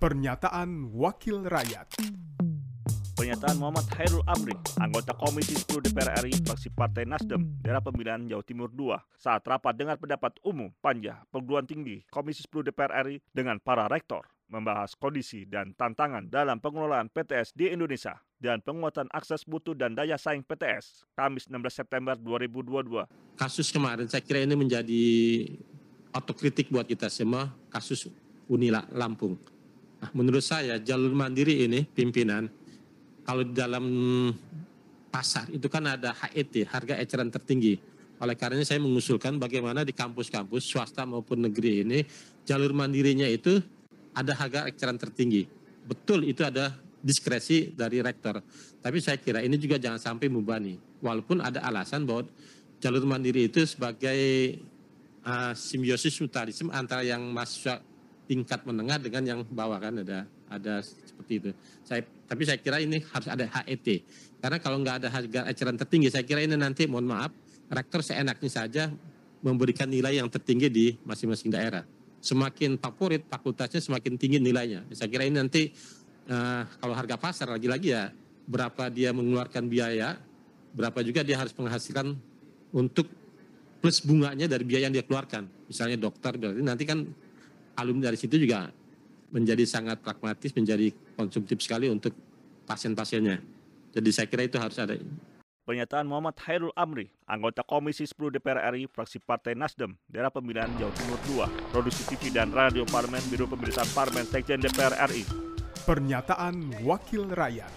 Pernyataan Wakil Rakyat Pernyataan Muhammad Hairul Amri, anggota Komisi 10 DPR RI, fraksi Partai Nasdem, daerah pemilihan Jawa Timur II, saat rapat dengar pendapat umum Panja Perguruan Tinggi Komisi 10 DPR RI dengan para rektor, membahas kondisi dan tantangan dalam pengelolaan PTS di Indonesia dan penguatan akses mutu dan daya saing PTS, Kamis 16 September 2022. Kasus kemarin saya kira ini menjadi otokritik buat kita semua, kasus Unila Lampung. Nah, menurut saya jalur mandiri ini pimpinan kalau di dalam pasar itu kan ada HET, harga eceran tertinggi. Oleh karenanya saya mengusulkan bagaimana di kampus-kampus swasta maupun negeri ini jalur mandirinya itu ada harga eceran tertinggi. Betul itu ada diskresi dari rektor. Tapi saya kira ini juga jangan sampai membani. Walaupun ada alasan bahwa jalur mandiri itu sebagai uh, simbiosis mutualisme antara yang mahasiswa tingkat menengah dengan yang bawah kan ada ada seperti itu. Saya tapi saya kira ini harus ada HET karena kalau nggak ada harga eceran tertinggi saya kira ini nanti mohon maaf rektor seenaknya saja memberikan nilai yang tertinggi di masing-masing daerah. Semakin favorit fakultasnya semakin tinggi nilainya. Saya kira ini nanti uh, kalau harga pasar lagi-lagi ya berapa dia mengeluarkan biaya, berapa juga dia harus menghasilkan untuk plus bunganya dari biaya yang dia keluarkan. Misalnya dokter berarti nanti kan alumni dari situ juga menjadi sangat pragmatis, menjadi konsumtif sekali untuk pasien-pasiennya. Jadi saya kira itu harus ada. Pernyataan Muhammad Hairul Amri, anggota Komisi 10 DPR RI, fraksi Partai Nasdem, daerah pemilihan Jawa Timur II, produksi TV dan radio Parlemen, Biro Pemberitaan Parlemen, Sekjen DPR RI. Pernyataan Wakil Rakyat